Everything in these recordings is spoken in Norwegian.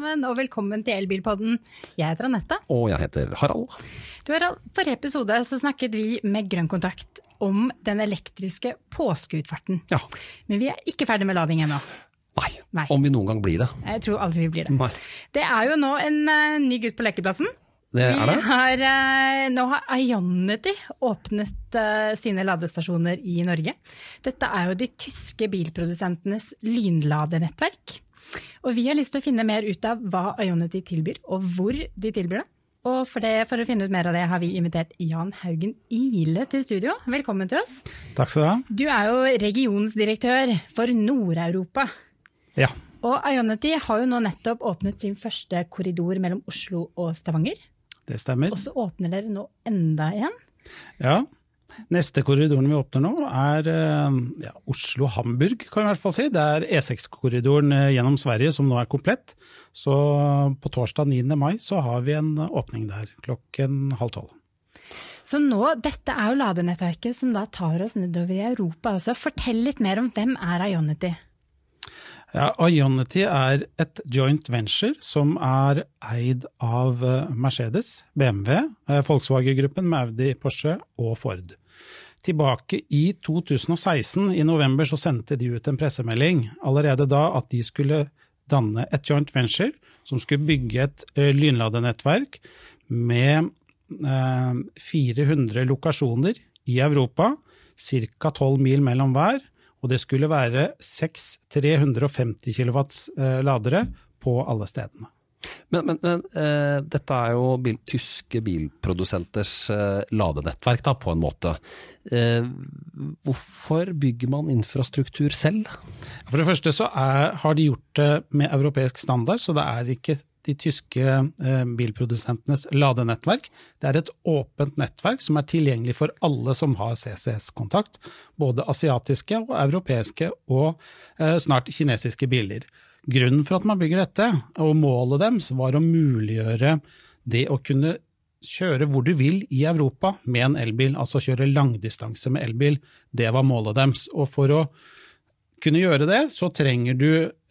sammen, og velkommen til Elbilpodden. Jeg heter Anette. Og jeg heter Harald. Du Harald, Forrige episode så snakket vi med Grønn Kontakt om den elektriske påskeutfarten. Ja. Men vi er ikke ferdig med lading ennå. Nei, Nei. om vi noen gang blir det. Jeg tror aldri vi blir det. Nei. Det er jo nå en uh, ny gutt på lekeplassen. Det er det. har, eh, nå har Ionity åpnet eh, sine ladestasjoner i Norge. Dette er jo de tyske bilprodusentenes lynladenettverk. Og vi har lyst til å finne mer ut av hva Ionity tilbyr, og hvor de tilbyr det. Og for, det, for å finne ut mer av det har vi invitert Jan Haugen Ile til studio. Velkommen til oss. Takk skal du ha. Du er jo regionsdirektør for Nord-Europa. Ja, Og Ionity har jo nå nettopp åpnet sin første korridor mellom Oslo og Stavanger. det stemmer. Og så åpner dere nå enda en. Ja. Neste korridoren vi åpner nå, er eh, ja, Oslo-Hamburg, kan vi i hvert fall si. Det er E6-korridoren eh, gjennom Sverige som nå er komplett. Så på torsdag 9. mai så har vi en åpning der klokken halv tolv. Så nå, dette er jo ladenettverket som da tar oss nedover i Europa. også. fortell litt mer om hvem er Ionity? Ja, Ionity er et joint venture som er eid av eh, Mercedes, BMW, eh, Volkswagen-gruppen med Audi, Porsche og Ford. Tilbake i 2016, i november, så sendte de ut en pressemelding allerede da at de skulle danne et joint venture som skulle bygge et eh, lynladenettverk med eh, 400 lokasjoner i Europa, ca. 12 mil mellom hver, og det skulle være seks 350 kilowatts eh, ladere på alle stedene. Men, men, men uh, dette er jo bil, tyske bilprodusenters uh, ladenettverk, da, på en måte. Uh, hvorfor bygger man infrastruktur selv? For det første så er, har de gjort det med europeisk standard, så det er ikke de tyske eh, bilprodusentenes ladenettverk. Det er et åpent nettverk som er tilgjengelig for alle som har CCS-kontakt, både asiatiske og europeiske og eh, snart kinesiske biler. Grunnen for at man bygger dette, og målet deres, var å muliggjøre det å kunne kjøre hvor du vil i Europa med en elbil, altså kjøre langdistanse med elbil. Det var målet deres. Og for å kunne gjøre det, så trenger du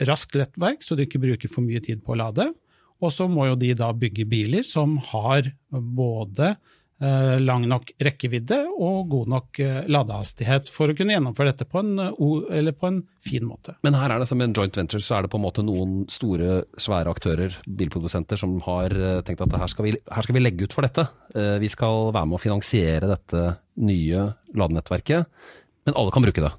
raskt lettverk, så du ikke bruker for mye tid på å lade. Og så må jo de da bygge biler som har både eh, lang nok rekkevidde og god nok eh, ladehastighet for å kunne gjennomføre dette på en, eh, på en fin måte. Men her er det som en joint venture, så er det på en måte noen store, svære aktører, bilprodusenter, som har tenkt at her skal vi, her skal vi legge ut for dette. Vi skal være med å finansiere dette nye ladenettverket, men alle kan bruke det.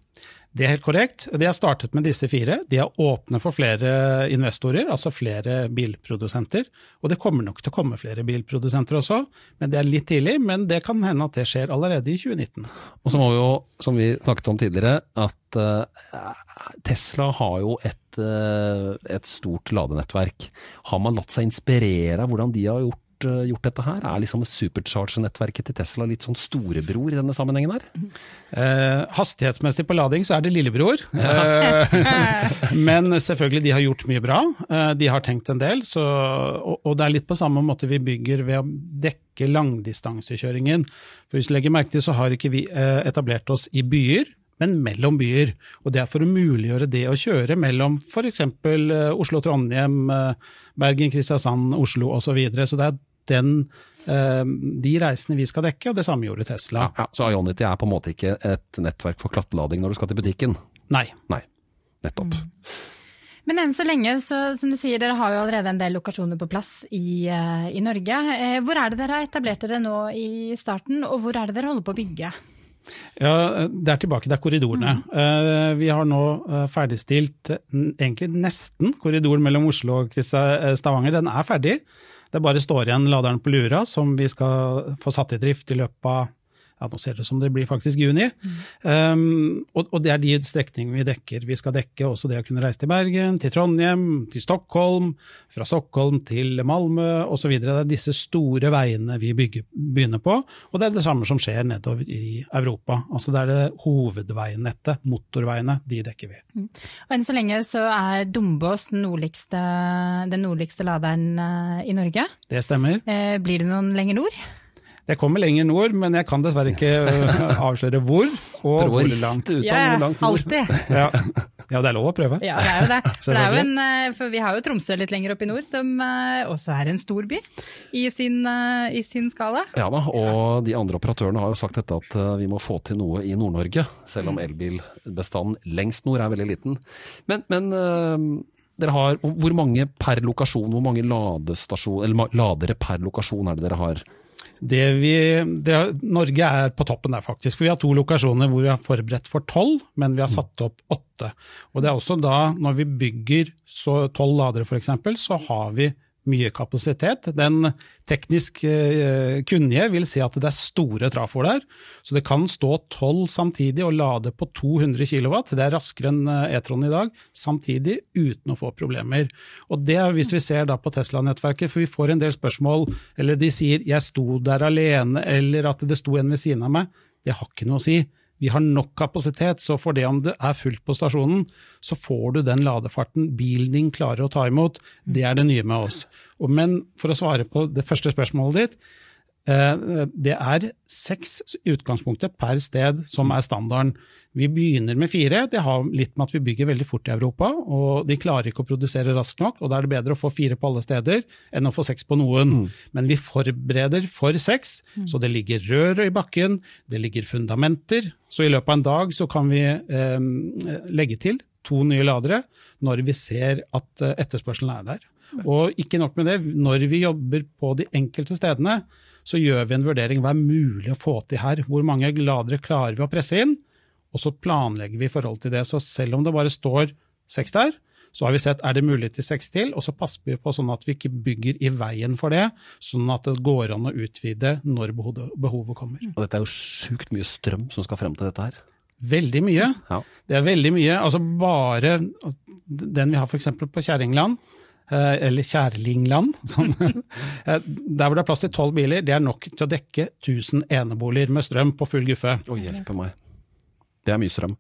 Det er helt korrekt. De har startet med disse fire. De er åpne for flere investorer, altså flere bilprodusenter. Og det kommer nok til å komme flere bilprodusenter også, men det er litt tidlig. Men det kan hende at det skjer allerede i 2019. Og så må vi jo, som vi snakket om tidligere, at uh, Tesla har jo et, uh, et stort ladenettverk. Har man latt seg inspirere av hvordan de har gjort, eh, gjort dette her? Er liksom supercharger-nettverket til Tesla litt sånn storebror i denne sammenhengen her? Eh, hastighetsmessig på lading så er det lillebror. Ja. men selvfølgelig, de har gjort mye bra. Eh, de har tenkt en del. Så, og, og det er litt på samme måte vi bygger ved å dekke langdistansekjøringen. For hvis du legger merke til, så har ikke vi eh, etablert oss i byer. Men mellom byer. Og det er for å muliggjøre det å kjøre mellom f.eks. Oslo-Trondheim, eh, Bergen-Kristiansand, Oslo osv. Så, videre. så det er den, eh, de reisene vi skal dekke, og det samme gjorde Tesla. Ja, så Ionity er på en måte ikke et nettverk for klattelading når du skal til butikken? Nei. Nei, nettopp. Men enn så lenge, så, som du sier, dere har jo allerede en del lokasjoner på plass i, eh, i Norge. Eh, Hvor er det dere har etablert dere nå i starten, og hvor er det dere holder på å bygge? Ja, Det er tilbake, det er korridorene. Eh, Vi har nå ferdigstilt egentlig nesten korridoren mellom Oslo og Stavanger. Den er ferdig. Det bare står igjen laderen på Lura, som vi skal få satt i drift i løpet av ja, nå ser det ut som det blir faktisk juni. Um, og, og det er de strekningene vi dekker. Vi skal dekke også det å kunne reise til Bergen, til Trondheim, til Stockholm, fra Stockholm til Malmö osv. Det er disse store veiene vi bygger, begynner på, og det er det samme som skjer nedover i Europa. Altså det er det hovedveinettet, motorveiene, de dekker vi. Og enn så lenge så er Dombås den nordligste, den nordligste laderen eh, i Norge. Det stemmer. Eh, Blir det noen lenger nord? Jeg kommer lenger nord, men jeg kan dessverre ikke øh, avsløre hvor og Prøv å hvor riste langt. ut av hvor langt nord. alltid. Ja. Ja, det er lov å prøve. Ja, det er jo det. For, det er jo en, eh, for vi har jo Tromsø litt lenger opp i nord, som eh, også er en stor by i sin, eh, i sin skala. Ja da, og de andre operatørene har jo sagt dette at eh, vi må få til noe i Nord-Norge, selv Mm. om elbilbestanden lengst nord er veldig liten. Men, men eh, dere har, hvor mange per lokasjon, hvor mange eller ladere per lokasjon er det dere har? Vi, det, Norge er på toppen der, faktisk. For vi har to lokasjoner hvor vi har forberedt for tolv, men vi har satt opp åtte. Og det er også da, når vi bygger tolv ladere f.eks., så har vi mye kapasitet. Den teknisk eh, kunnige vil si at det er store trafoer der. Så det kan stå tolv samtidig og lade på 200 kW. Det er raskere enn eh, E-tron i dag, samtidig uten å få problemer. Og det er hvis vi ser da på Tesla-nettverket, for vi får en del spørsmål, eller de sier 'jeg sto der alene', eller at det sto en ved siden av meg. Det har ikke noe å si. Vi har nok kapasitet, så for det om det er fullt på stasjonen, så får du den ladefarten bilen din klarer å ta imot. Det er det nye med oss. Men for å svare på det første spørsmålet ditt, det er seks i utgangspunktet per sted som er standarden. Vi begynner med fire. Det har litt med at vi bygger veldig fort i Europa, og de klarer ikke å produsere raskt nok. og Da er det bedre å få fire på alle steder enn å få seks på noen. Men vi forbereder for seks, så det ligger rør i bakken, det ligger fundamenter. Så i løpet av en dag så kan vi eh, legge til to nye ladere når vi ser at eh, etterspørselen er der. Og ikke nok med det, når vi jobber på de enkelte stedene, så gjør vi en vurdering hva er mulig å få til her. Hvor mange ladere klarer vi å presse inn? Og så planlegger vi i forhold til det. Så selv om det bare står seks der, så har vi sett er det mulig til seks til, og så passer vi på sånn at vi ikke bygger i veien for det, sånn at det går an å utvide når behovet, kommer. Og dette er jo sjukt mye strøm som skal frem til dette her. Veldig mye. Ja. Det er veldig mye. Altså bare den vi har f.eks. på Kjerringland, eller Kjærlingland, sånn, eh, der hvor det er plass til tolv biler, det er nok til å dekke 1000 eneboliger med strøm på full guffe. Å hjelpe meg. Det er mye strøm.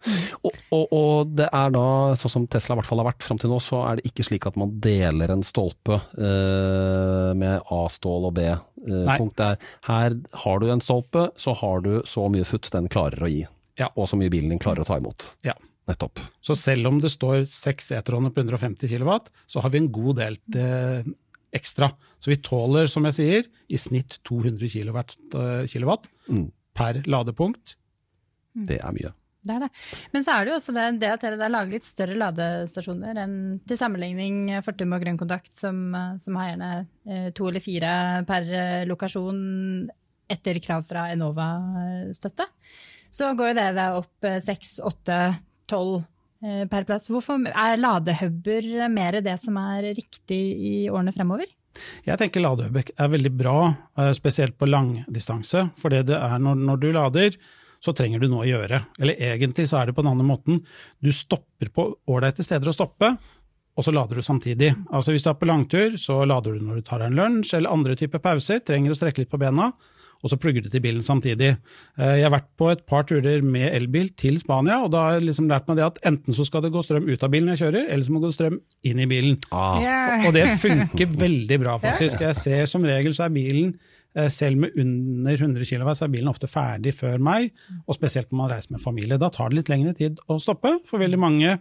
Og, og, og det er da, sånn som Tesla i hvert fall har vært fram til nå, så er det ikke slik at man deler en stolpe eh, med A-stål og B-punkt. der. Her har du en stolpe, så har du så mye futt den klarer å gi. Ja. Og så mye bilen din klarer å ta imot. Ja. Nettopp. Så selv om det står seks E-troner på 150 kW, så har vi en god del eh, ekstra. Så vi tåler, som jeg sier, i snitt 200 kW eh, Mm. per ladepunkt. Det er mye. Det er det. Men så er det jo også det, det at dere der lager litt større ladestasjoner enn til sammenligning Fortum og Grønn Kontakt, som, eh, som har gjerne to eller fire per lokasjon etter krav fra Enova-støtte. Så går jo dere opp seks, åtte, tolv eh, per plass. Hvorfor er ladehuber mer det som er riktig i årene fremover? Jeg tenker ladehub er veldig bra, eh, spesielt på langdistanse. For det det er når, når du lader, så trenger du noe å gjøre. Eller egentlig så er det på den andre måten. Du stopper på ålreite steder å stoppe, og så lader du samtidig. Altså Hvis du er på langtur, så lader du når du tar deg en lunsj eller andre typer pauser, trenger å strekke litt på bena, og så plugger du til bilen samtidig. Eh, Jeg har vært på et par turer med elbil til Spania, og da har jeg liksom lært meg det at enten så skal det gå strøm ut av bilen jeg kjører, eller så må det gå strøm inn i bilen. Ah, Og det funker veldig bra, faktisk. Jeg ser som regel så er bilen, eh, selv med under 100 kW, så er bilen ofte ferdig før meg, og spesielt når man reiser med familie. Da tar det litt lengre tid å stoppe, for veldig mange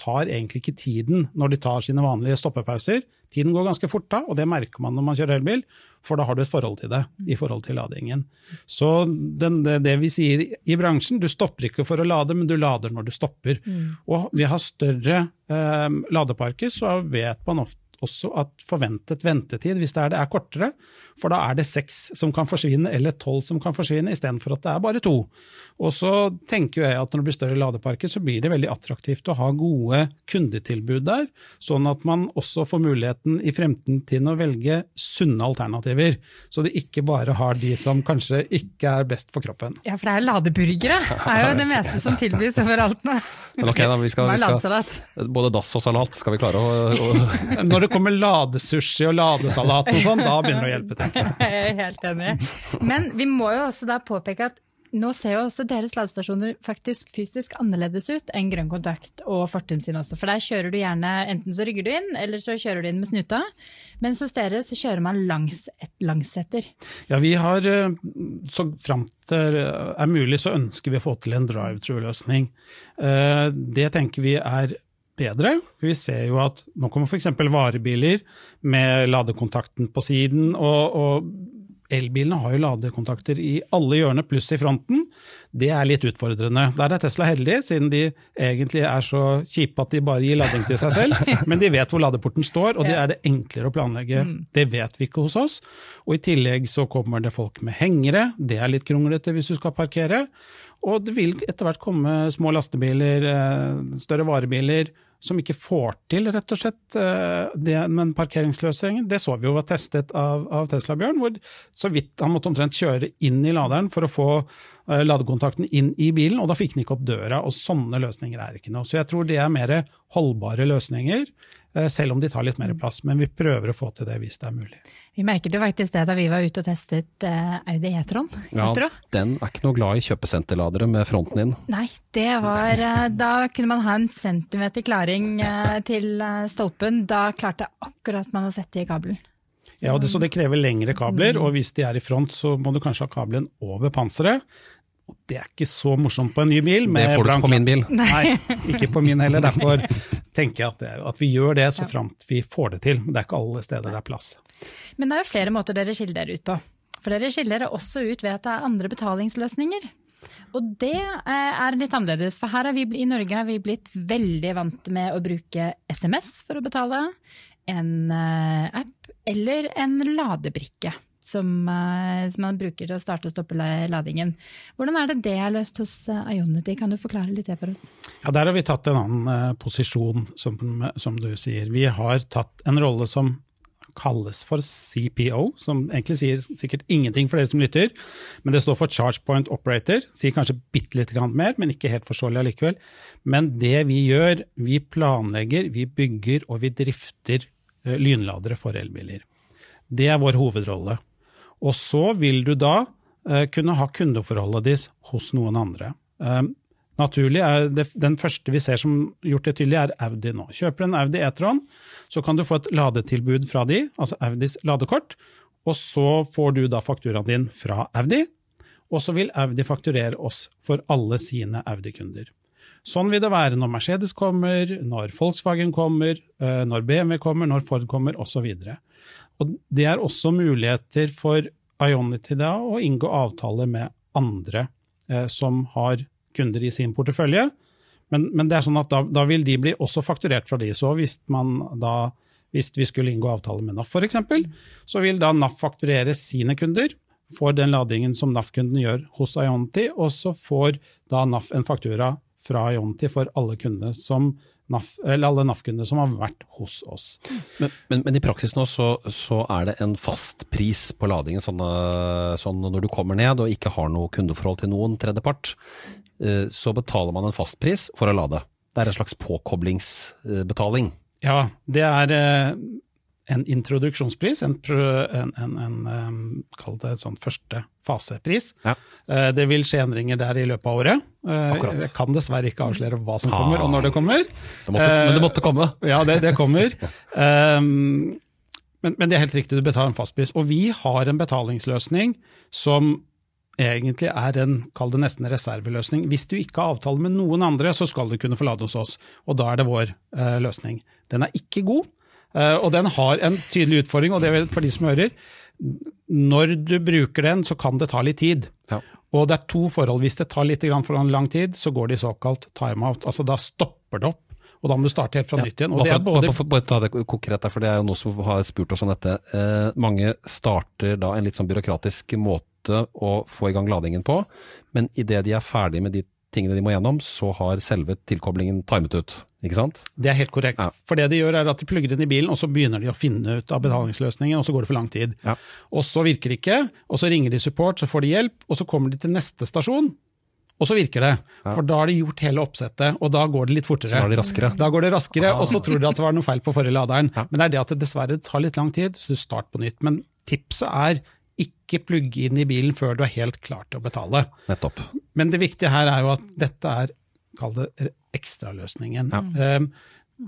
tar egentlig ikke tiden når de tar sine vanlige stoppepauser. Tiden går ganske fort da, og det merker man når man kjører elbil, for da har du et forhold til det, i forhold til ladingen. Så den, det, det vi sier i bransjen, du stopper ikke for å lade, men du lader når du stopper. Og vi har større eh, ladeparker, så vet man ofte også at forventet ventetid, hvis det er det, er kortere. For da er det seks som kan forsvinne, eller tolv som kan forsvinne, istedenfor at det er bare to. Og så tenker jeg at når det blir større ladeparker, så blir det veldig attraktivt å ha gode kundetilbud der, sånn at man også får muligheten i fremtiden å velge sunne alternativer. Så det ikke bare har de som kanskje ikke er best for kroppen. Ja, for det er jo ladeburgere. Det er jo det meste som tilbys overalt nå. Men ok, da, vi skal, vi skal, både dass og salat skal vi klare å, å Når det kommer ladesushi og ladesalat og sånn, da begynner det å hjelpe, til. jeg. Er helt enig. Men vi må jo også da påpeke at nå ser jo også deres ladestasjoner faktisk fysisk annerledes ut enn Grønn Kontakt og Fortum sin også. For der kjører du gjerne, enten så rygger du inn, eller så kjører du inn med snuta. Mens hos dere så kjører man langs et langsetter. Ja, vi har, eh, så fram til er mulig, så ønsker vi å få til en drive-through-løsning. Eh, Det tenker vi er bedre. Vi ser jo at nå kommer f.eks. varebiler med ladekontakten på siden, og, og elbilene har jo ladekontakter i alle hjørner, pluss i fronten. Det er litt utfordrende. Der er Tesla heldig, siden de egentlig er så kjipe at de bare gir lading til seg selv. Men de vet hvor ladeporten står, og det er det enklere å planlegge. Mm. Det vet vi ikke hos oss. Og i tillegg så kommer det folk med hengere. Det er litt kronglete hvis du skal parkere. Og det vil etter hvert komme små lastebiler, eh, større varebiler som ikke får til rett og slett eh, det med en parkeringsløsning. Det så vi jo var testet av, av Tesla-Bjørn, hvor så vidt han måtte omtrent kjøre inn i laderen for å få uh, ladekontakten inn i bilen, og da fikk han ikke opp døra. og Sånne løsninger er ikke noe. Så jeg tror det er mer holdbare løsninger. Eh, selv om de tar litt mer plass. Men vi prøver å få til det hvis det er mulig. Vi merket jo faktisk det da vi var ute og testet eh, Audi E-tron. Ja, den er ikke noe glad i kjøpesenterladere med fronten inn. Nei, det var eh, Da kunne man ha en centimeter klaring til stolpen. Da klarte akkurat man å sette i kabelen. Så. Ja, det, Så det krever lengre kabler, mm. og hvis de er i front, så må du kanskje ha kabelen over panseret. Og det er ikke så morsomt på en ny bil. det får du ikke på min bil. Nei, ikke på min heller. Derfor tenker jeg at, det, at vi gjør det så framt vi får det til. Det er ikke alle steder det er plass. Men det er jo flere måter dere skiller dere ut på. For dere skiller dere også ut ved at det er andre betalingsløsninger. Og det eh, er litt annerledes, for her vi, i Norge har vi blitt veldig vant med å bruke SMS for å betale, en eh, app eller en ladebrikke som, eh, som, man bruker til å starte og stoppe ladingen. Hvordan er det det er løst hos Ionity? Kan du forklare litt det for oss? Ja, Der har vi tatt en annen posisjon, som, som, du sier. Vi har tatt en rolle som kalles for CPO, som egentlig sier sikkert ingenting for dere som lytter, men det står for Charge Point Operator. Sier kanskje bitte litt mer, men ikke helt forståelig allikevel. Men det vi gjør, vi planlegger, vi bygger og vi drifter lynladere for elbiler. Det er vår hovedrolle. Og så vil du da eh, kunne ha kundeforholdet ditt hos noen andre. Naturlig er det, Den første vi ser som gjort det tydelig, er Audi nå. Kjøper en Audi E-tron, så kan du få et ladetilbud fra de, altså Audis ladekort, og så får du da fakturaen din fra Audi, og så vil Audi fakturere oss for alle sine Audi-kunder. Sånn vil det være når Mercedes kommer, når Volkswagen kommer, eh, når BMW kommer, når Ford kommer, osv. Det er også muligheter for Ionity da å inngå avtaler med andre eh, som har kunder i sin portefølje. Men, men det er sånn at da, da, vil de bli også fakturert fra de. Så hvis, da, hvis vi skulle inngå avtale med NAF f.eks., så vil da NAF fakturere sine kunder for den ladingen som NAF-kunden gjør hos Ionity, og så får da NAF en faktura fra Ionity for alle kundene som NAF, alle NAF-kundene som har vært hos oss. Men, men, men i praksis nå så, så, er det en fast pris på ladingen. Sånn, sånn, når du kommer ned og ikke har noe kundeforhold til noen tredjepart, så betaler man en fast pris for å lade. Det er en slags påkoblingsbetaling. Ja, det er eh, en introduksjonspris, en, en, en, en kall det sånn første fasepris. Ja. Eh, det vil skje endringer der i løpet av året. Eh, Akkurat. Jeg kan dessverre ikke avsløre hva som kommer og når det kommer. Det måtte, men det måtte komme? Eh, ja, det, det kommer. um, men, men, det er helt riktig, du betaler en fastpris. Og vi har en betalingsløsning som egentlig er en, kall det nesten reserveløsning. Hvis du ikke har avtale med noen andre, så skal du kunne få lade hos oss. Og da er det vår eh, løsning. Den er ikke god, Eh, og den har en tydelig utfordring, og det er for de som hører. Når du bruker den, så kan det ta litt tid. Ja. Og det er to forhold. Hvis det tar litt for lang tid, så går det i såkalt timeout. Altså da stopper det opp. Og da må du starte helt fra ja. nytt igjen. Bare, både... bare, bare, ta det konkret der, for det er jo noe som har spurt oss om dette. Eh, mange starter da en litt sånn byråkratisk måte å få i gang ladingen på, men idet de er ferdig med de tingene de må gjennom, så har selve tilkoblingen timet ut. Ikke sant? Det er helt korrekt. Ja. For det de gjør er at de plugger inn i bilen, og så begynner de å finne ut av betalingsløsningen, og så går det for lang tid. Ja. Og så virker det ikke, og så ringer de support, så får de hjelp, og så kommer de til neste stasjon. Og så virker det, ja. for da har de gjort hele oppsettet, og da går det litt fortere. Så det raskere. Da går det raskere, Og så tror de at det var noe feil på forrige laderen. Men det er det at det dessverre tar litt lang tid, så du starter på nytt. Men tipset er ikke plugge inn i bilen før du er helt klar til å betale. Nettopp. Men det viktige her er jo at dette er, kall det ekstraløsningen. Ja. Um,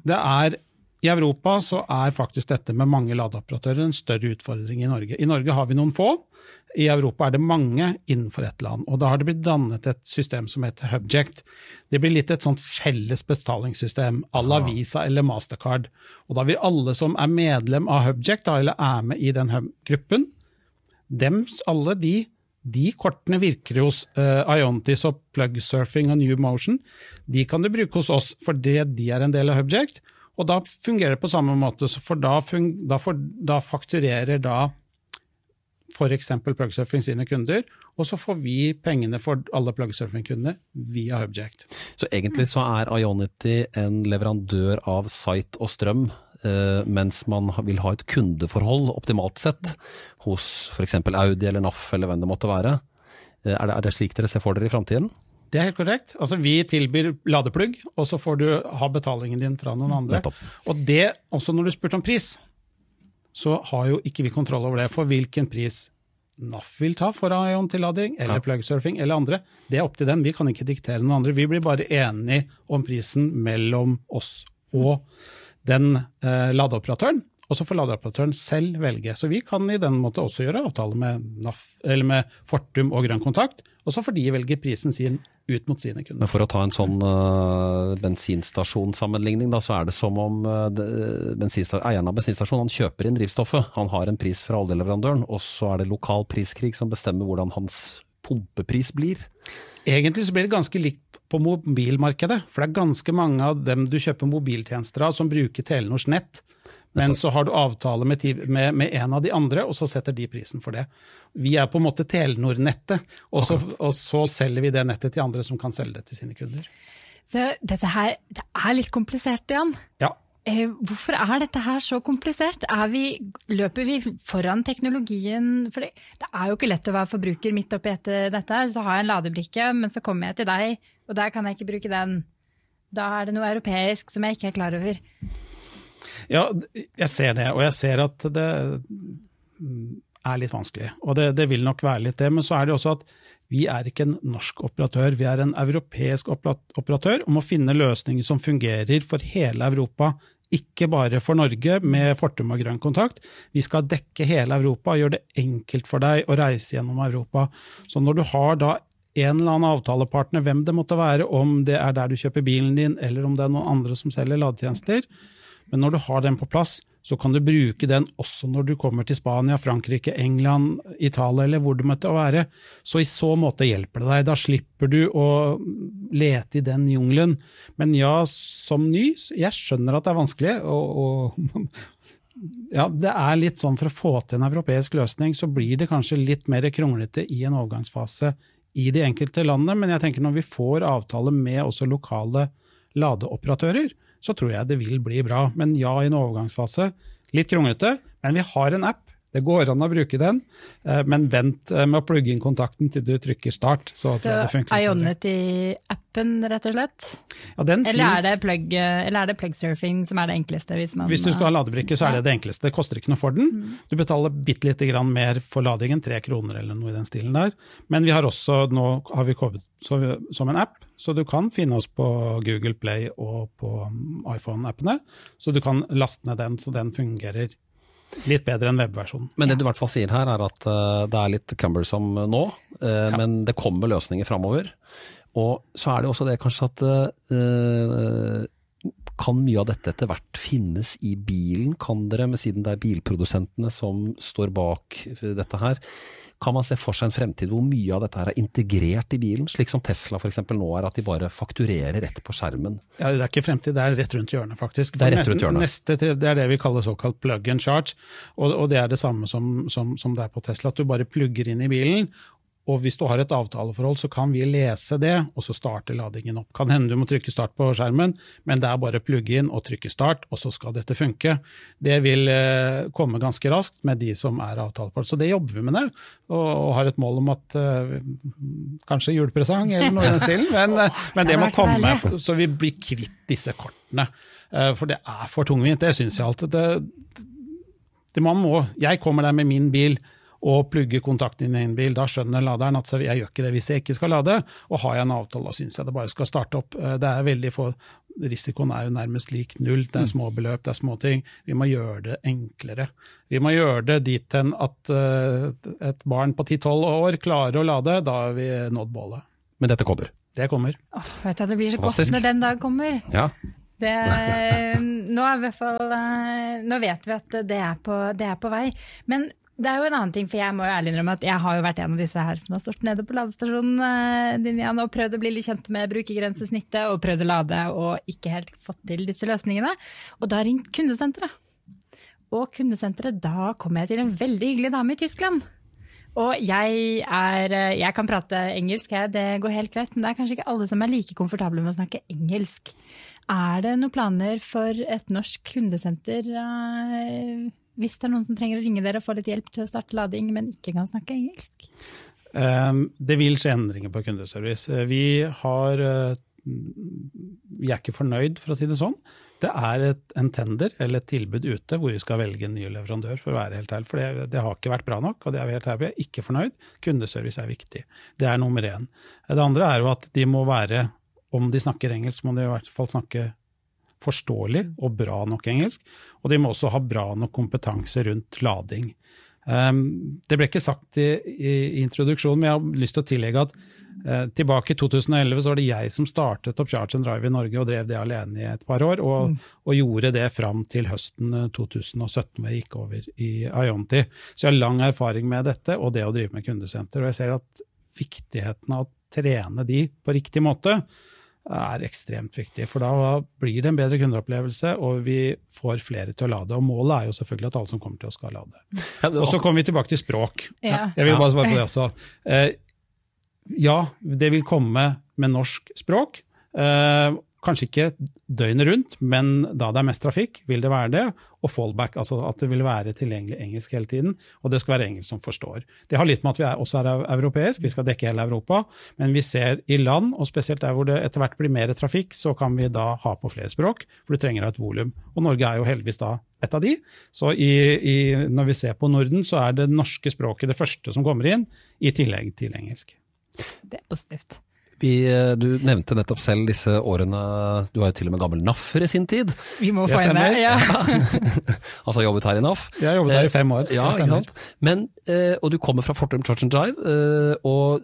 det er I Europa så er faktisk dette med mange ladeoperatører en større utfordring i Norge. I Norge har vi noen få. I Europa er det mange innenfor ett land. og Da har det blitt dannet et system som heter Hubject. Det blir litt et sånt felles betalingssystem à la Visa eller Mastercard. Og da vil alle som er medlem av Hubject, eller er med i den gruppen, dems, alle de, de kortene virker hos uh, Iontis og Plugsurfing og New Motion. De kan du bruke hos oss fordi de er en del av Hubject. Og da fungerer det på samme måte, for da, da, for, da fakturerer da f.eks. Plugsurfing sine kunder, og så får vi pengene for alle Plugsurfing-kundene via Hubject. Så egentlig så er Ionity en leverandør av site og strøm, eh, mens man vil ha et kundeforhold, optimalt sett, hos f.eks. Audi eller NAF eller hvem det måtte være. Eh, er det, er det slik dere ser for dere i framtiden? Det er helt korrekt. Altså, vi tilbyr ladeplugg, og så får du ha betalingen din fra noen andre. Nettopp. Og det, også når du spurte om pris, så har jo ikke vi kontroll over det. For hvilken pris NAF vil ta for Ion-tillading, eller ja. plugsurfing, eller andre, det er opp til dem. Vi kan ikke diktere noen andre. Vi blir bare enige om prisen mellom oss og den eh, ladeoperatøren. Og så får ladeoperatøren selv velge. Så vi kan i den måte også gjøre avtale med, NAF, med Fortum og Grønn Kontakt, og så får de velge prisen sin ut mot sine kunder. Men For å ta en sånn uh, bensinstasjonssammenligning, da, så er det som om uh, eieren av bensinstasjonen kjøper inn drivstoffet. Han har en pris fra oljeleverandøren, og så er det lokal priskrig som bestemmer hvordan hans pumpepris blir. Egentlig så blir det ganske likt på mobilmarkedet. For det er ganske mange av dem du kjøper mobiltjenester av som bruker Telenors nett. Men så har du avtale med, med, med, en av de andre, og så setter de prisen for det. Vi er på en måte Telenor-nettet, og, og, så selger vi det nettet til andre som kan selge det til sine kunder. Så dette her det er litt komplisert, Jan. Ja. Eh, hvorfor er dette her så komplisert? Vi, løper vi foran teknologien? For det, det, er jo ikke lett å være forbruker midt oppi etter dette. Så har jeg en ladebrikke, men så kommer jeg til deg, og der kan jeg ikke bruke den. Da er det noe europeisk som jeg ikke er klar over. Ja, jeg ser det, og jeg ser at det er litt vanskelig. Og det, det, vil nok være litt det, men så er det også at vi er ikke en norsk operatør, vi er en europeisk operatør og må finne løsninger som fungerer for hele Europa. Ikke bare for Norge med Fortum og Grønn kontakt. Vi skal dekke hele Europa og gjøre det enkelt for deg å reise gjennom Europa. Så når du har da en eller annen avtalepartner, hvem det måtte være, om det er der du kjøper bilen din, eller om det er noen andre som selger ladetjenester, men når du har den på plass, så kan du bruke den også når du kommer til Spania, Frankrike, England, Italia eller hvor du måtte være. Så i så måte hjelper det deg. Da slipper du å lete i den jungelen. Men ja, som ny, jeg skjønner at det er vanskelig. og, og ja, det er litt sånn For å få til en europeisk løsning, så blir det kanskje litt mer kronglete i en overgangsfase i de enkelte landene. Men jeg tenker når vi får avtale med også lokale ladeoperatører, så tror jeg det vil bli bra. Men ja, i en overgangsfase. Litt kronglete, men vi har en app. Det går an å bruke den, eh, men vent eh, med å plugge inn kontakten til du trykker start. Så, så Ionity-appen, rett og slett? Ja, eller, er det plug, eller er det plugsurfing som er det enkleste? Hvis, man, hvis du skal ha ladebrikke, så er det det enkleste. Det koster ikke noe for den. Mm. Du betaler bitte lite grann mer for ladingen, tre kroner eller noe i den stilen der. Men vi har også, nå har vi kommet som en app, så du kan finne oss på Google Play og på iPhone-appene. Så du kan laste ned den, så den fungerer Litt bedre enn webversjonen. Men det du i hvert fall sier her, er at uh, det er litt cumbersome nå, ja. men det kommer løsninger framover. Og så er det også det kanskje at uh, kan mye av dette etter hvert finnes i bilen? Kan dere, siden det er bilprodusentene som står bak dette her, kan man se for seg en fremtid hvor mye av dette her er integrert i bilen, slik som Tesla f.eks. nå er, at de bare fakturerer rett på skjermen? Ja, Det er ikke fremtid, det er rett rundt hjørnet, faktisk. det er rett rundt hjørnet. Neste, det er det vi kaller såkalt plug and charge, og, og det er det samme som, som, som det er på Tesla. At du bare plugger inn i bilen, og hvis du har et avtaleforhold, så kan vi lese det, og så starte ladingen opp. Kan hende du må trykke start på skjermen, men det er bare å plugge inn og trykke start, og så skal dette funke. Det vil eh, komme ganske raskt med de som er avtaleforhold. Så det jobber vi med der, og, har et mål om at eh, kanskje julepresang eller noe i den stilen, men, eh, men det må komme, så vi blir kvitt disse kortene. For det er for tungvint, det syns jeg alltid. Det, det man må, jeg kommer der med min bil og plugge kontakten inn i en bil. Da skjønner laderen at jeg gjør ikke det hvis jeg ikke skal lade. Og har jeg en avtale, da syns jeg det bare skal starte opp. Eh, det er veldig få risikoen er jo nærmest lik null. Det er små beløp, det er små ting. Vi må gjøre det enklere. Vi må gjøre det dit hen at uh, et barn på 10-12 år klarer å lade. Da har vi nådd bålet. Men dette kommer? Det kommer. Åh, vet du, Det blir så Fantastisk. godt når den dag kommer. Ja. Det, nå, fall, eh, nå, vet vi at det er, på, det er på vei. Men det er jo en annen ting, for jeg må jo ærlig innrømme at jeg har jo vært en av disse her som har stått nede på ladestasjonen eh, din igjen og prøvd å bli litt kjent med brukergrensesnittet og prøvd å lade og ikke helt fått til disse løsningene. Og da ringt kundesenteret. Og kundesenteret, da kom jeg til en veldig hyggelig dame i Tyskland. Og jeg er eh, Jeg kan prate engelsk, jeg, det går helt greit, men det er kanskje ikke alle som er like komfortable med å snakke engelsk. Er det noen planer for et norsk kundesenter? Hvis det er noen som trenger å ringe dere og få litt hjelp til å starte lading, men ikke kan snakke engelsk? Ehm, det vil skje endringer på kundeservice. Eh, vi, har, eh, vi er ikke fornøyd, for å si det sånn. Det er et, en tender eller et tilbud ute hvor vi skal velge en ny leverandør, for å være helt ærlig. For det, det, har ikke vært bra nok, og det er vi helt ærlig Vi er ikke fornøyd. Kundeservice er viktig. Det er nummer én. Det andre er jo at de må være Om de snakker engelsk, må de i hvert fall snakke forståelig og bra nok engelsk. Og de må også ha bra nok kompetanse rundt lading. Um, det ble ikke sagt i, i, introduksjonen, men jeg har lyst til å tillegge at uh, tilbake i 2011 så var det jeg som startet opp Charge and Drive i Norge og drev det alene i et par år, og, mm. og gjorde det fram til høsten 2017 hvor jeg gikk over i Ionti. Så jeg har lang erfaring med dette og det å drive med kundesenter. Og jeg ser at viktigheten av å trene de på riktig måte, er ekstremt viktig. For da blir det en bedre kundeopplevelse, og vi får flere til å lade. Og målet er jo selvfølgelig at alle som kommer til oss, skal lade. Og så kommer vi tilbake til språk. Ja. Jeg vil bare svare på det også. Eh, ja, det vil komme med norsk språk. Eh, Kanskje ikke døgnet rundt, men da det er mest trafikk, vil det være det. Og fallback, altså at det vil være tilgjengelig engelsk hele tiden. Og det skal være engelsk som forstår. Det har litt med at vi er, også er europeisk, vi skal dekke hele Europa. Men vi ser i land, og spesielt der hvor det etter hvert blir mer trafikk, så kan vi da ha på flere språk, for du trenger et volum. Og Norge er jo heldigvis da et av de. Så i, i, når vi ser på Norden, så er det norske språket det første som kommer inn, i tillegg til engelsk. Det er positivt. Vi, eh, du nevnte nettopp selv disse årene Du var jo til og med gammel NAF-er i sin tid. Vi må få henne, ja. altså jobbet her i NAF. Jeg har jobbet her i fem år. Ja, ikke sant? Men, eh, og du kommer fra Fortum Church and Drive. Eh, og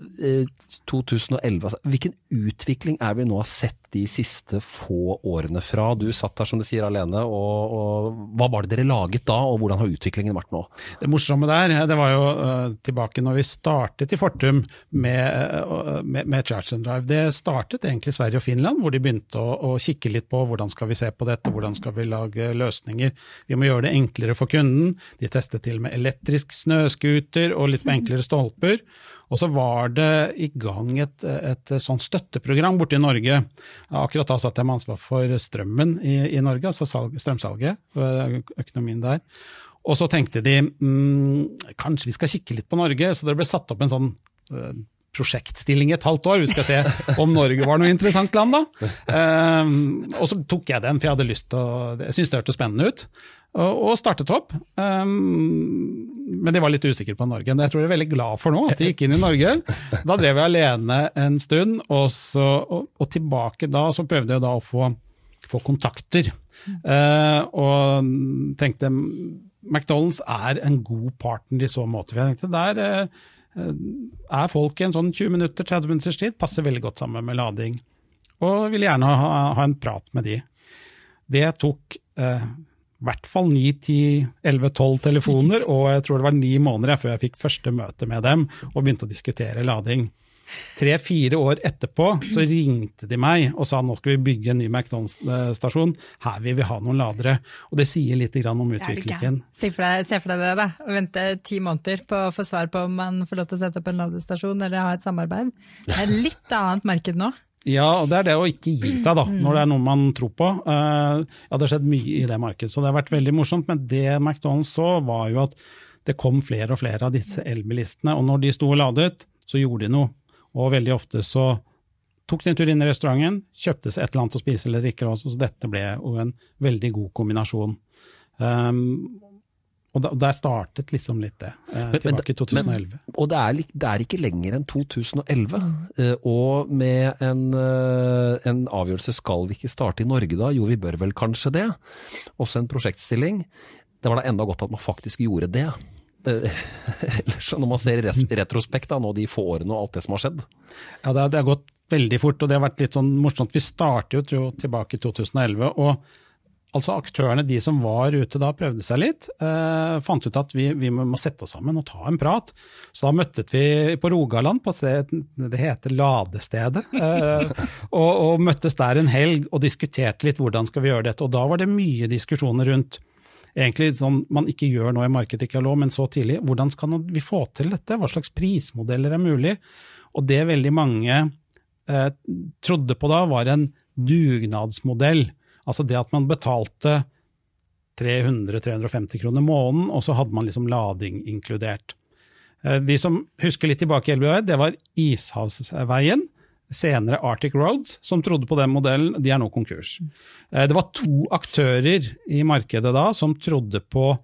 2011, altså, hvilken utvikling er vi nå har sett de siste få årene fra? Du satt der som du sier alene, og, og, hva var det dere laget da, og hvordan har utviklingen vært nå? Det morsomme der, det var jo uh, tilbake når vi startet i Fortum med, uh, med, med Church and Drive. Det startet egentlig i Sverige og Finland, hvor de begynte å, å, kikke litt på hvordan skal vi se på dette, hvordan skal vi lage løsninger. Vi må gjøre det enklere for kunden. De testet til med elektrisk snøscooter og litt enklere stolper. Og så var det i gang et, et sånt støtteprogram borte i Norge. Akkurat da satt jeg med ansvar for strømmen i, i Norge, altså salg, strømsalget, økonomien der. Og så tenkte de mm, kanskje vi skal kikke litt på Norge, så det ble satt opp en sånn prosjektstilling i et halvt år. Vi skal se om Norge var noe interessant land, da. Um, og så tok jeg den, for jeg hadde lyst til å Jeg syntes det hørtes spennende ut og startet opp. Um, men de var litt usikre på Norge. Jeg tror de er veldig glad for nå at de gikk inn i Norge. Da drev jeg alene en stund, og, så, og, og tilbake da så prøvde jeg da å få, få kontakter. Uh, og tenkte McDonald's er en god partner i så måte. For jeg tenkte der uh, er folk i en sånn 20 minutter, 30 minutters tid, passer veldig godt sammen med lading. Og ville gjerne ha, ha en prat med de. Det tok uh, i hvert fall 9-10-11-12 telefoner, og jeg tror det var ni måneder før jeg fikk første møte med dem og begynte å diskutere lading. Tre-fire år etterpå så ringte de meg og sa nå skal vi bygge en ny McDonald's-stasjon, her vil vi ha noen ladere. Og det sier litt om utviklingen. Se for deg, se for deg det, da. Å vente ti måneder på å få svar på om man får lov til å sette opp en ladestasjon eller ha et samarbeid. Det er litt annet marked nå. Ja, og det er det å ikke gi seg, da, når det er noe man tror på. Uh, ja, det har skjedd mye i det markedet, så det har vært veldig morsomt. Men det McDonald's så, var jo at det kom flere og flere av disse elbilistene. Og når de sto og ladet, så gjorde de noe. Og veldig ofte så tok de en tur inn i restauranten, kjøpte seg et eller annet å spise eller drikke så dette ble jo en veldig god kombinasjon. Um, og da, der startet liksom litt det, eh, tilbake i 2011. Men, og det er, det er, ikke lenger enn 2011. Mm. og med en, en, avgjørelse skal vi ikke starte i Norge da? Jo, vi bør vel kanskje det. Også en prosjektstilling. Det var da enda godt at man faktisk gjorde det. Ellers, når man ser i retrospekt da, nå de få årene og alt det som har skjedd. Ja, det har gått veldig fort, og det har vært litt sånn morsomt. Vi startet jo tilbake i 2011. og Altså Aktørene, de som var ute da, prøvde seg litt. Eh, fant ut at vi, vi, må sette oss sammen og ta en prat. Så da møttes vi på Rogaland, på sted, det heter Ladestedet. Eh, og, og, møttes der en helg og diskuterte litt hvordan skal vi gjøre dette. Og da var det mye diskusjoner rundt egentlig sånn man ikke gjør nå i lov, men så tidlig. Hvordan skal vi få til dette? Hva slags prismodeller er mulig? Og det veldig mange eh, trodde på da, var en dugnadsmodell Altså det at man betalte 300-350 kroner måneden, og så hadde man liksom lading inkludert. Eh, de som husker litt tilbake i Elvevei, det var Ishavsveien, senere Arctic Roads, som trodde på den modellen. De er nå konkurs. Eh, det var to aktører i markedet da som trodde på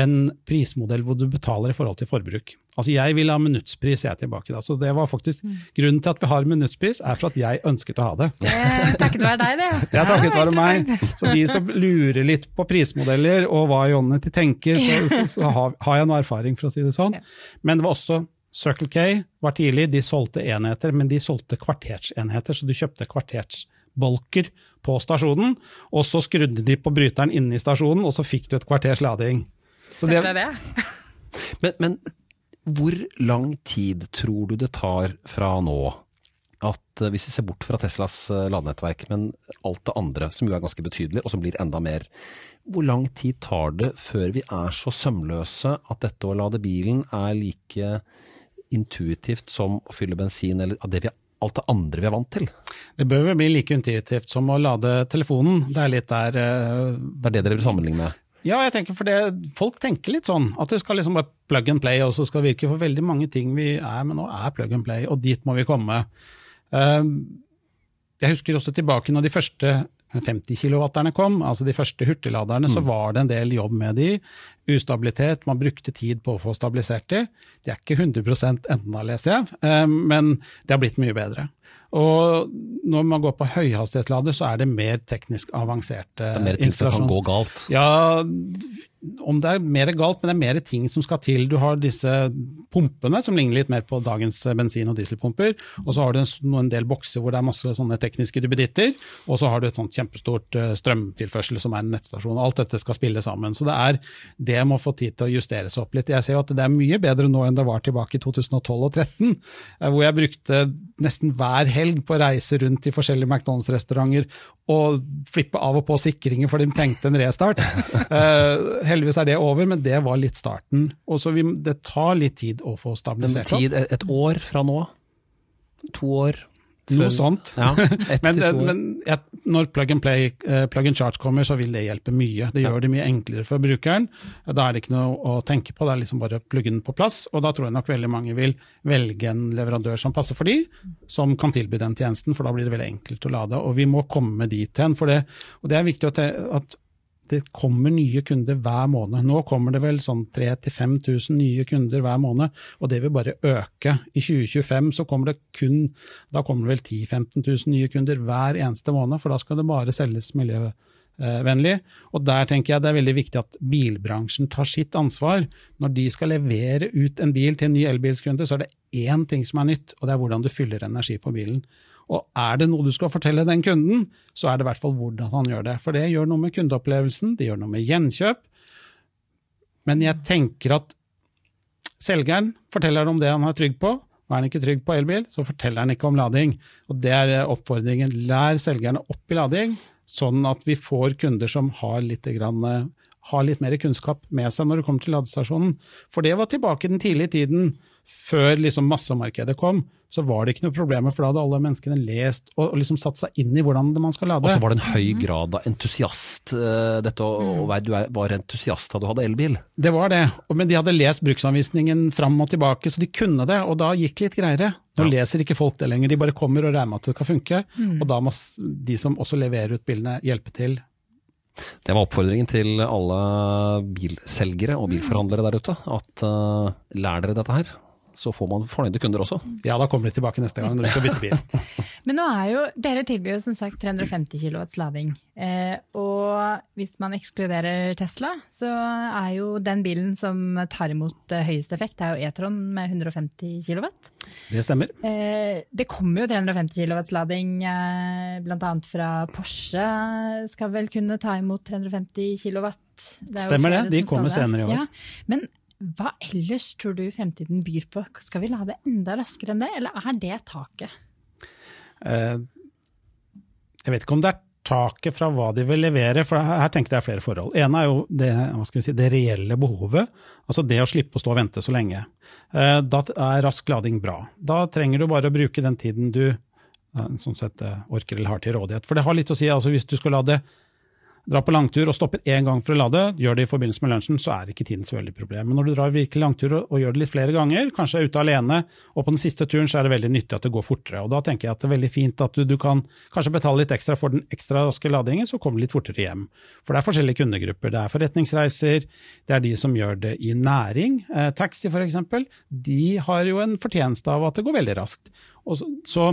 en prismodell hvor du betaler i forhold til forbruk. Altså Jeg vil ha minuttspris, jeg er tilbake da. Så det var faktisk mm. Grunnen til at vi har minuttspris, er for at jeg ønsket å ha det. Eh, takket være deg, det. Det er takket være meg. Så de som lurer litt på prismodeller og hva Jonny tenker, så, så, så har, har, jeg noe erfaring, for å si det sånn. Men det var også Circle K var tidlig, de solgte enheter, men de solgte kvartersenheter, så du kjøpte kvartersbolker på stasjonen, og så skrudde de på bryteren inne i stasjonen, og så fikk du et kvarters lading. Så det, det. men, men hvor lang tid tror du det tar fra nå at eh, hvis vi ser bort fra Teslas eh, ladenettverk, men alt det andre, som jo er ganske betydelig, og som blir enda mer, hvor lang tid tar det før vi er så sømløse at dette å lade bilen er like intuitivt som å fylle bensin, eller det vi, alt det andre vi er vant til? Det bør vel bli like intuitivt som å lade telefonen. Det er litt der uh... Det er det dere vil sammenligne? Ja, jeg tenker for det, folk tenker litt sånn. At det skal liksom være plug and play, og så skal det virke. For veldig mange ting vi er med nå, er plug and play, og dit må vi komme. Ehm, jeg husker også tilbake når de første 50 kW kom, altså de første hurtigladerne, mm. så var det en del jobb med de. Ustabilitet, man brukte tid på å få stabilisert de. De er ikke 100 ennå, leser jeg, ehm, men det har blitt mye bedre. Og når man går på høyhastighetslader, så er det mer teknisk avanserte installasjoner. Det er mer ting som kan gå galt? Ja, om det er mer galt, men det er mer ting som skal til. Du har disse pumpene, som ligner litt mer på dagens bensin- og dieselpumper. Og så har du en, en del bokser hvor det er masse sånne tekniske duppeditter. Og så har du et sånt kjempestort eh, strømtilførsel som er en nettstasjon. Alt dette skal spille sammen. Så det er det må få tid til å justere seg opp litt. Jeg ser jo at det er mye bedre nå enn det var tilbake i 2012 og 2013, eh, hvor jeg brukte nesten hver helg på å reise rundt i forskjellige McDonald's-restauranter og flippe av og på sikringer for de tenkte en restart. heldigvis er det over, men det var litt starten. Og så vi, Det tar litt tid å få stabilisert opp. Tid, et år fra nå? To år? Noe sånt. Ja, men, det, men et, når plug and play, uh, plug and charge kommer, så vil det hjelpe mye. Det gjør ja. det mye enklere for brukeren. Da er det ikke noe å tenke på, det er liksom bare å plugge den på plass. Og da tror jeg nok veldig mange vil velge en leverandør som passer for de, som kan tilby den tjenesten, for da blir det veldig enkelt å lade. Og vi må komme dit hen. For det, og det er viktig at det kommer nye kunder hver måned. Nå kommer det vel sånn 3000-5000 nye kunder hver måned, og det vil bare øke. I 2025 så kommer det kun da kommer det vel 10 000-15 000 nye kunder hver eneste måned, for da skal det bare selges miljøvennlig. Og der tenker jeg det er veldig viktig at bilbransjen tar sitt ansvar. Når de skal levere ut en bil til en ny elbilskunde, så er det én ting som er nytt, og det er hvordan du fyller energi på bilen. Og er det noe du skal fortelle den kunden, så er det i hvert fall hvordan han gjør det. For det gjør noe med kundeopplevelsen, det gjør noe med gjenkjøp. Men jeg tenker at selgeren forteller om det han er trygg på. Er han ikke trygg på elbil, så forteller han ikke om lading. Og det er oppfordringen. Lær selgerne opp i lading, sånn at vi får kunder som har litt, grann, har litt mer kunnskap med seg når det kommer til ladestasjonen. For det var tilbake i den tidlige tiden, før liksom massemarkedet kom så var det ikke noe problem, for da hadde alle menneskene lest og liksom satt seg inn i hvordan man skal lade. Og så var det en høy grad av entusiast, eh, dette å, mm. du var entusiast da du hadde elbil? Det var det, men de hadde lest bruksanvisningen fram og tilbake, så de kunne det, og da gikk det litt greiere. Nå ja. leser ikke folk det lenger, de bare kommer og regner med at det skal funke. Mm. Og da må de som også leverer ut bilene hjelpe til Det var oppfordringen til alle bilselgere og bilforhandlere der ute. At uh, lær dere dette her, så får man fornøyde kunder også. Ja, da kommer de tilbake neste gang når de skal bytte bil. Men nå er jo, dere tilbyr jo som sagt 350 kW lading. Eh, og hvis man ekskluderer Tesla, så er jo den bilen som tar imot eh, høyest effekt, det er jo E-tron med 150 kW. Det stemmer. Eh, det kommer jo 350 kW lading eh, bl.a. fra Porsche, skal vel kunne ta imot 350 kW. Det stemmer det, de kommer senere i år. Ja, men hva ellers tror du fremtiden byr på? Skal vi lade enda raskere enn det, eller er det taket? Eh, jeg vet ikke om det er taket fra hva de vil levere, for her tenker jeg det er flere forhold. En er jo det, si, det, reelle behovet, altså det å slippe å stå og vente så lenge. Eh, da er rask lading bra. Da trenger du bare å bruke den tiden du sånn sett orker eller har til rådighet. For det har litt å si, altså hvis du skal lade drar på langtur og stopper én gang for å lade, gjør det i forbindelse med lunsjen, så er ikke tiden så veldig problem. Men når du drar virkelig langtur og, og, gjør det litt flere ganger, kanskje er ute alene, og på den siste turen så er det veldig nyttig at det går fortere. Og da tenker jeg at det er veldig fint at du, du kan kanskje betale litt ekstra for den ekstra raske ladingen, så kommer du litt fortere hjem. For det er forskjellige kundegrupper. Det er forretningsreiser, det er de som gjør det i næring. Eh, taxi f.eks. De har jo en fortjeneste av at det går veldig raskt. Så, så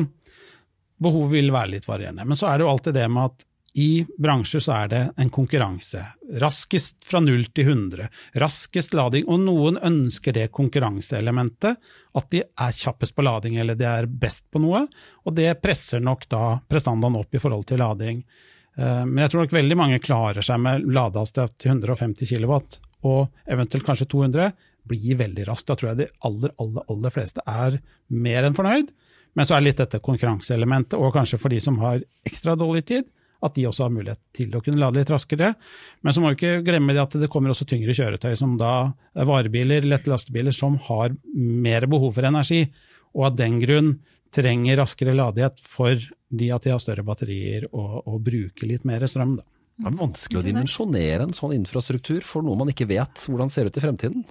behovet vil være litt varierende. Men så er det jo alltid det med at i bransjer så er det en konkurranse. Raskest fra 0 til 100. Raskest lading. Og noen ønsker det konkurranseelementet, at de er kjappest på lading eller de er best på noe. Og det presser nok da prestandaen opp i forhold til lading. Eh, men jeg tror nok veldig mange klarer seg med ladehastighet til 150 kW, og eventuelt kanskje 200, blir veldig raskt. Da tror jeg de aller, aller, aller fleste er mer enn fornøyd. Men så er litt dette konkurranseelementet, og kanskje for de som har ekstra dårlig tid, at de også har mulighet til å kunne lade litt raskere. Men så må vi ikke glemme at det kommer også tyngre kjøretøy, som da er varebiler, lette lastebiler, som har mer behov for energi, og av den grunn trenger raskere ladighet fordi at de har større batterier og, og bruker litt mer strøm. Da. Det er vanskelig å dimensjonere en sånn infrastruktur for noe man ikke vet hvordan ser ut i fremtiden.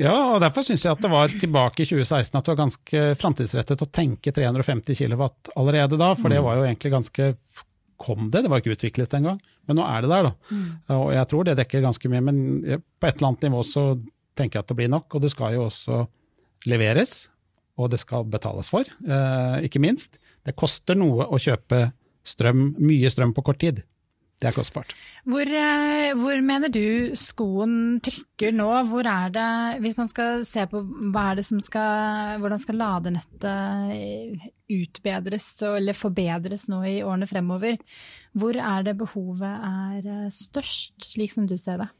Ja, og derfor syns jeg at det var tilbake i 2016 at det var ganske framtidsrettet å tenke 350 kW allerede da, for det mm. var jo egentlig ganske kom det, det var ikke utviklet engang. Men nå er det der, da. Mm. Og jeg tror det dekker ganske mye. Men på et eller annet nivå så tenker jeg at det blir nok. Og det skal jo også leveres, og det skal betales for, eh, ikke minst. Det koster noe å kjøpe strøm, mye strøm på kort tid. Det er kostbart. Hvor, eh, hvor, mener du skoen trykker nå? Hvor er det, hvis man skal se på hva er det som skal, hvordan skal ladenettet utbedres eller forbedres nå i årene fremover, hvor er det behovet er eh, størst, slik som du ser det?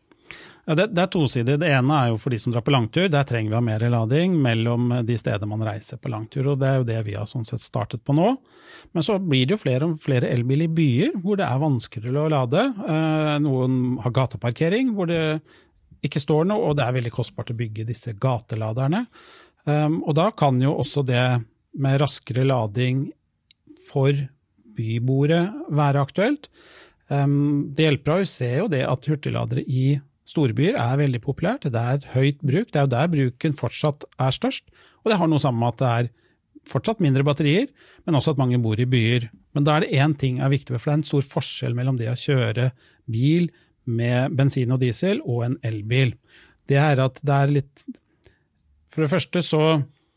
Det, det, er tosidig. Det ene er jo for de som drar på langtur. Der trenger vi ha mer lading mellom de steder man reiser på langtur. og Det er jo det vi har sånn sett startet på nå. Men så blir det jo flere og flere elbiler i byer hvor det er vanskeligere å lade. Eh, noen har gateparkering hvor det ikke står noe, og det er veldig kostbart å bygge disse gateladerne. Um, og da kan jo også det med raskere lading for byboere være aktuelt. Um, det hjelper å se jo det at hurtigladere i Storbyer er veldig populært, det er et høyt bruk, det er jo der bruken fortsatt er størst. Og det har noe sammen med at det er fortsatt mindre batterier, men også at mange bor i byer. Men da er det én ting er viktig, for det er en stor forskjell mellom det å kjøre bil med bensin og diesel og en elbil. Det er at det er litt For det første så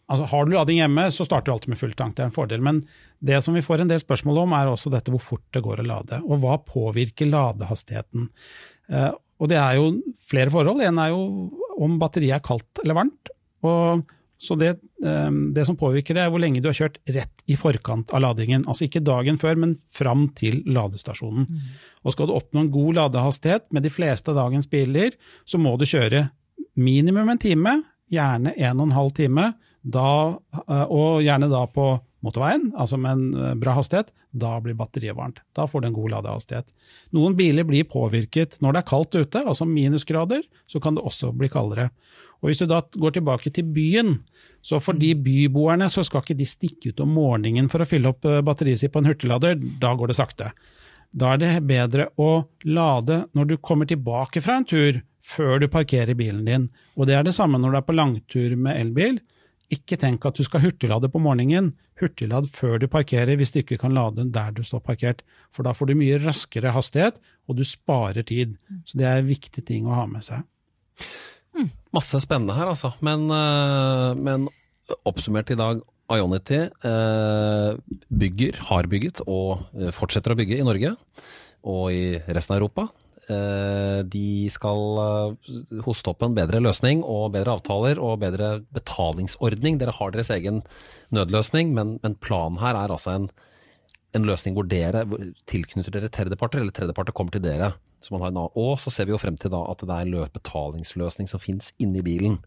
altså Har du lading hjemme, så starter du alltid med full tank, det er en fordel. Men det som vi får en del spørsmål om, er også dette hvor fort det går å lade. Og hva påvirker ladehastigheten? Og det er jo flere forhold. En er jo om batteriet er kaldt eller varmt. Og så det, ehm, det, som påvirker det, er hvor lenge du har kjørt rett i forkant av ladingen. Altså ikke dagen før, men fram til ladestasjonen. Mm. Og skal du oppnå en god ladehastighet med de fleste av dagens biler, så må du kjøre minimum en time, gjerne en og en halv time, da, eh, og gjerne da på motorveien, altså med en eh, bra hastighet, da blir batteriet varmt. Da får du en god ladehastighet. Noen biler blir påvirket når det er kaldt ute, altså minusgrader, så kan det også bli kaldere. Og Hvis du da går tilbake til byen, så for de byboerne så skal ikke de stikke ut om morgenen for å fylle opp eh, batteriet sitt på en hurtiglader, da går det sakte. Da er det bedre å lade når du kommer tilbake fra en tur, før du parkerer bilen din. Og det er det samme når du er på langtur med elbil ikke tenk at du skal hurtiglade på morgenen. Hurtiglad før du parkerer hvis du ikke kan lade der du står parkert. For da får du mye raskere hastighet, og du sparer tid. Så det er en viktig ting å ha med seg. Masse spennende her, altså. Men, eh, men oppsummert i dag, Ionity eh, bygger, har bygget og eh, fortsetter å bygge i Norge og i resten av Europa. Eh, De skal eh, hoste opp en bedre løsning og bedre avtaler og bedre betalingsordning. Dere har deres egen nødløsning, men, men planen her er altså en, en løsning hvor dere tilknytter dere tredjeparter, eller tredjeparter kommer til dere. Og så ser vi jo frem til at det er en betalingsløsning som finnes inni bilen.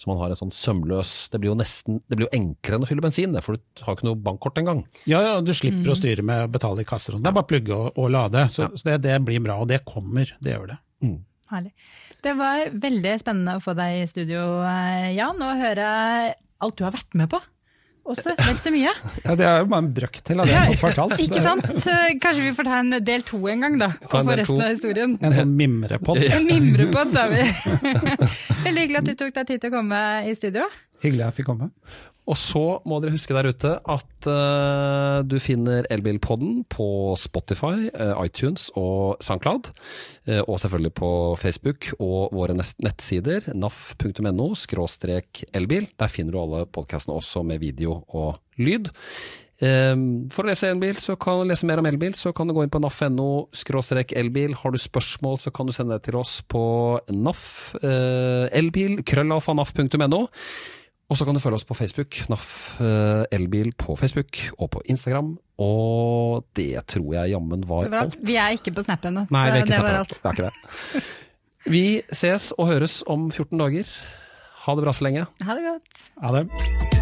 Så man har en sånn sømløs Det blir jo nesten, det blir jo enklere enn å fylle bensin, det, for du har ikke noe bankkort engang. Ja, ja, du slipper å styre med å betale i kasser. Det er bare å plugge og, og lade. Så, så det, det blir bra, og det kommer. Det gjør det. Herlig. Det var veldig spennende å få deg i studio, eh, Jan, og høre alt du har vært med på. Også vel så mye. Ja, Det er jo bare en brøkdel av det jeg har fått fortalt. Ikke sant? Så kanskje vi får ta en del to en gang, da. Og få resten to. av historien. En sånn mimrepod. En mimrepod, da. vi. Veldig hyggelig at du tok deg tid til å komme i studio. Hyggelig jeg fikk komme. Og så må dere huske der ute at uh, du finner Elbilpodden på Spotify, uh, iTunes og SoundCloud. Uh, og selvfølgelig på Facebook og våre nettsider naf.no skråstrek elbil. Der finner du alle podkastene også med video og lyd. Eh, For å lese, elbil, så kan, lese mer om elbil, så kan du gå inn på naf.no skråstrek elbil. Har du spørsmål, så kan du sende det til oss på naf elbil krøllalfa naf.no. Og så kan du følge oss på Facebook, NAF eh, Elbil på Facebook og på Instagram. Og det tror jeg jammen var Det var alt. alt. Vi er ikke på Snap ennå. Nei, vi er ikke det var alt. alt. Det er ikke det. Vi ses og høres om 14 dager. Ha det bra så lenge. Ha det godt. Ha det.